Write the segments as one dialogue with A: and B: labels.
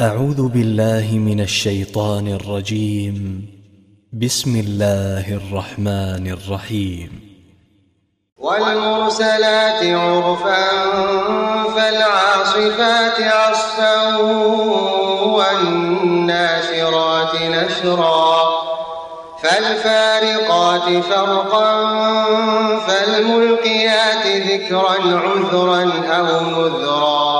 A: أعوذ بالله من الشيطان الرجيم. بسم الله الرحمن الرحيم.
B: والمرسلات عرفا فالعاصفات عصفا والناشرات نشرا فالفارقات فرقا فالملقيات ذكرا عذرا أو نذرا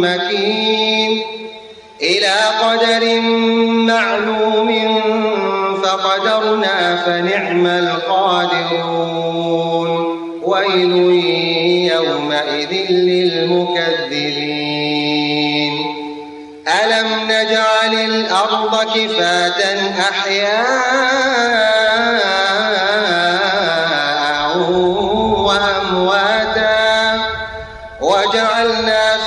B: مكين إلى قدر معلوم فقدرنا فنعم القادرون. ويل يومئذ للمكذبين. ألم نجعل الأرض كفاة أحياء وأمواتا وجعلنا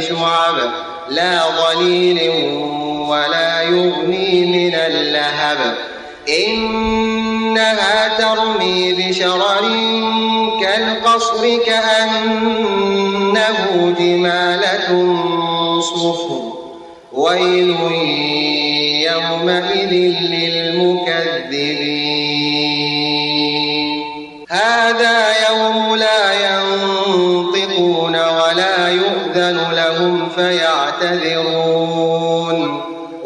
B: شعب لا ظليل ولا يغني من اللهب. إنها ترمي بشرر كالقصر كأنه جمالة صفر. ويل يومئذ للمكذبين.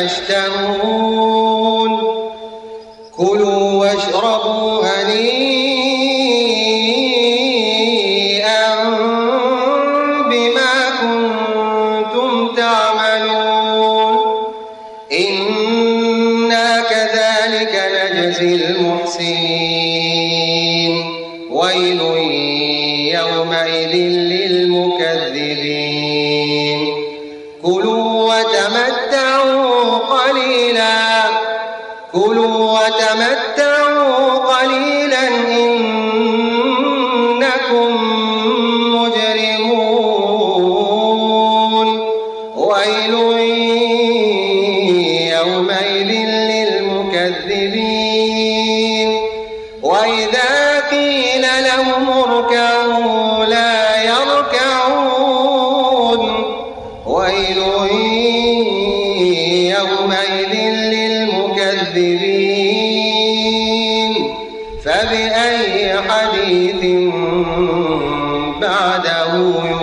B: مما يشتهون. كلوا واشربوا هنيئا بما كنتم تعملون. إنا كذلك نجزي المحسنين. ويل يومئذ للمكذبين. كلوا وتمتعوا وتمتعوا قليلا إنكم مجرمون. ويل يومئذ للمكذبين. فبأي حديث بعده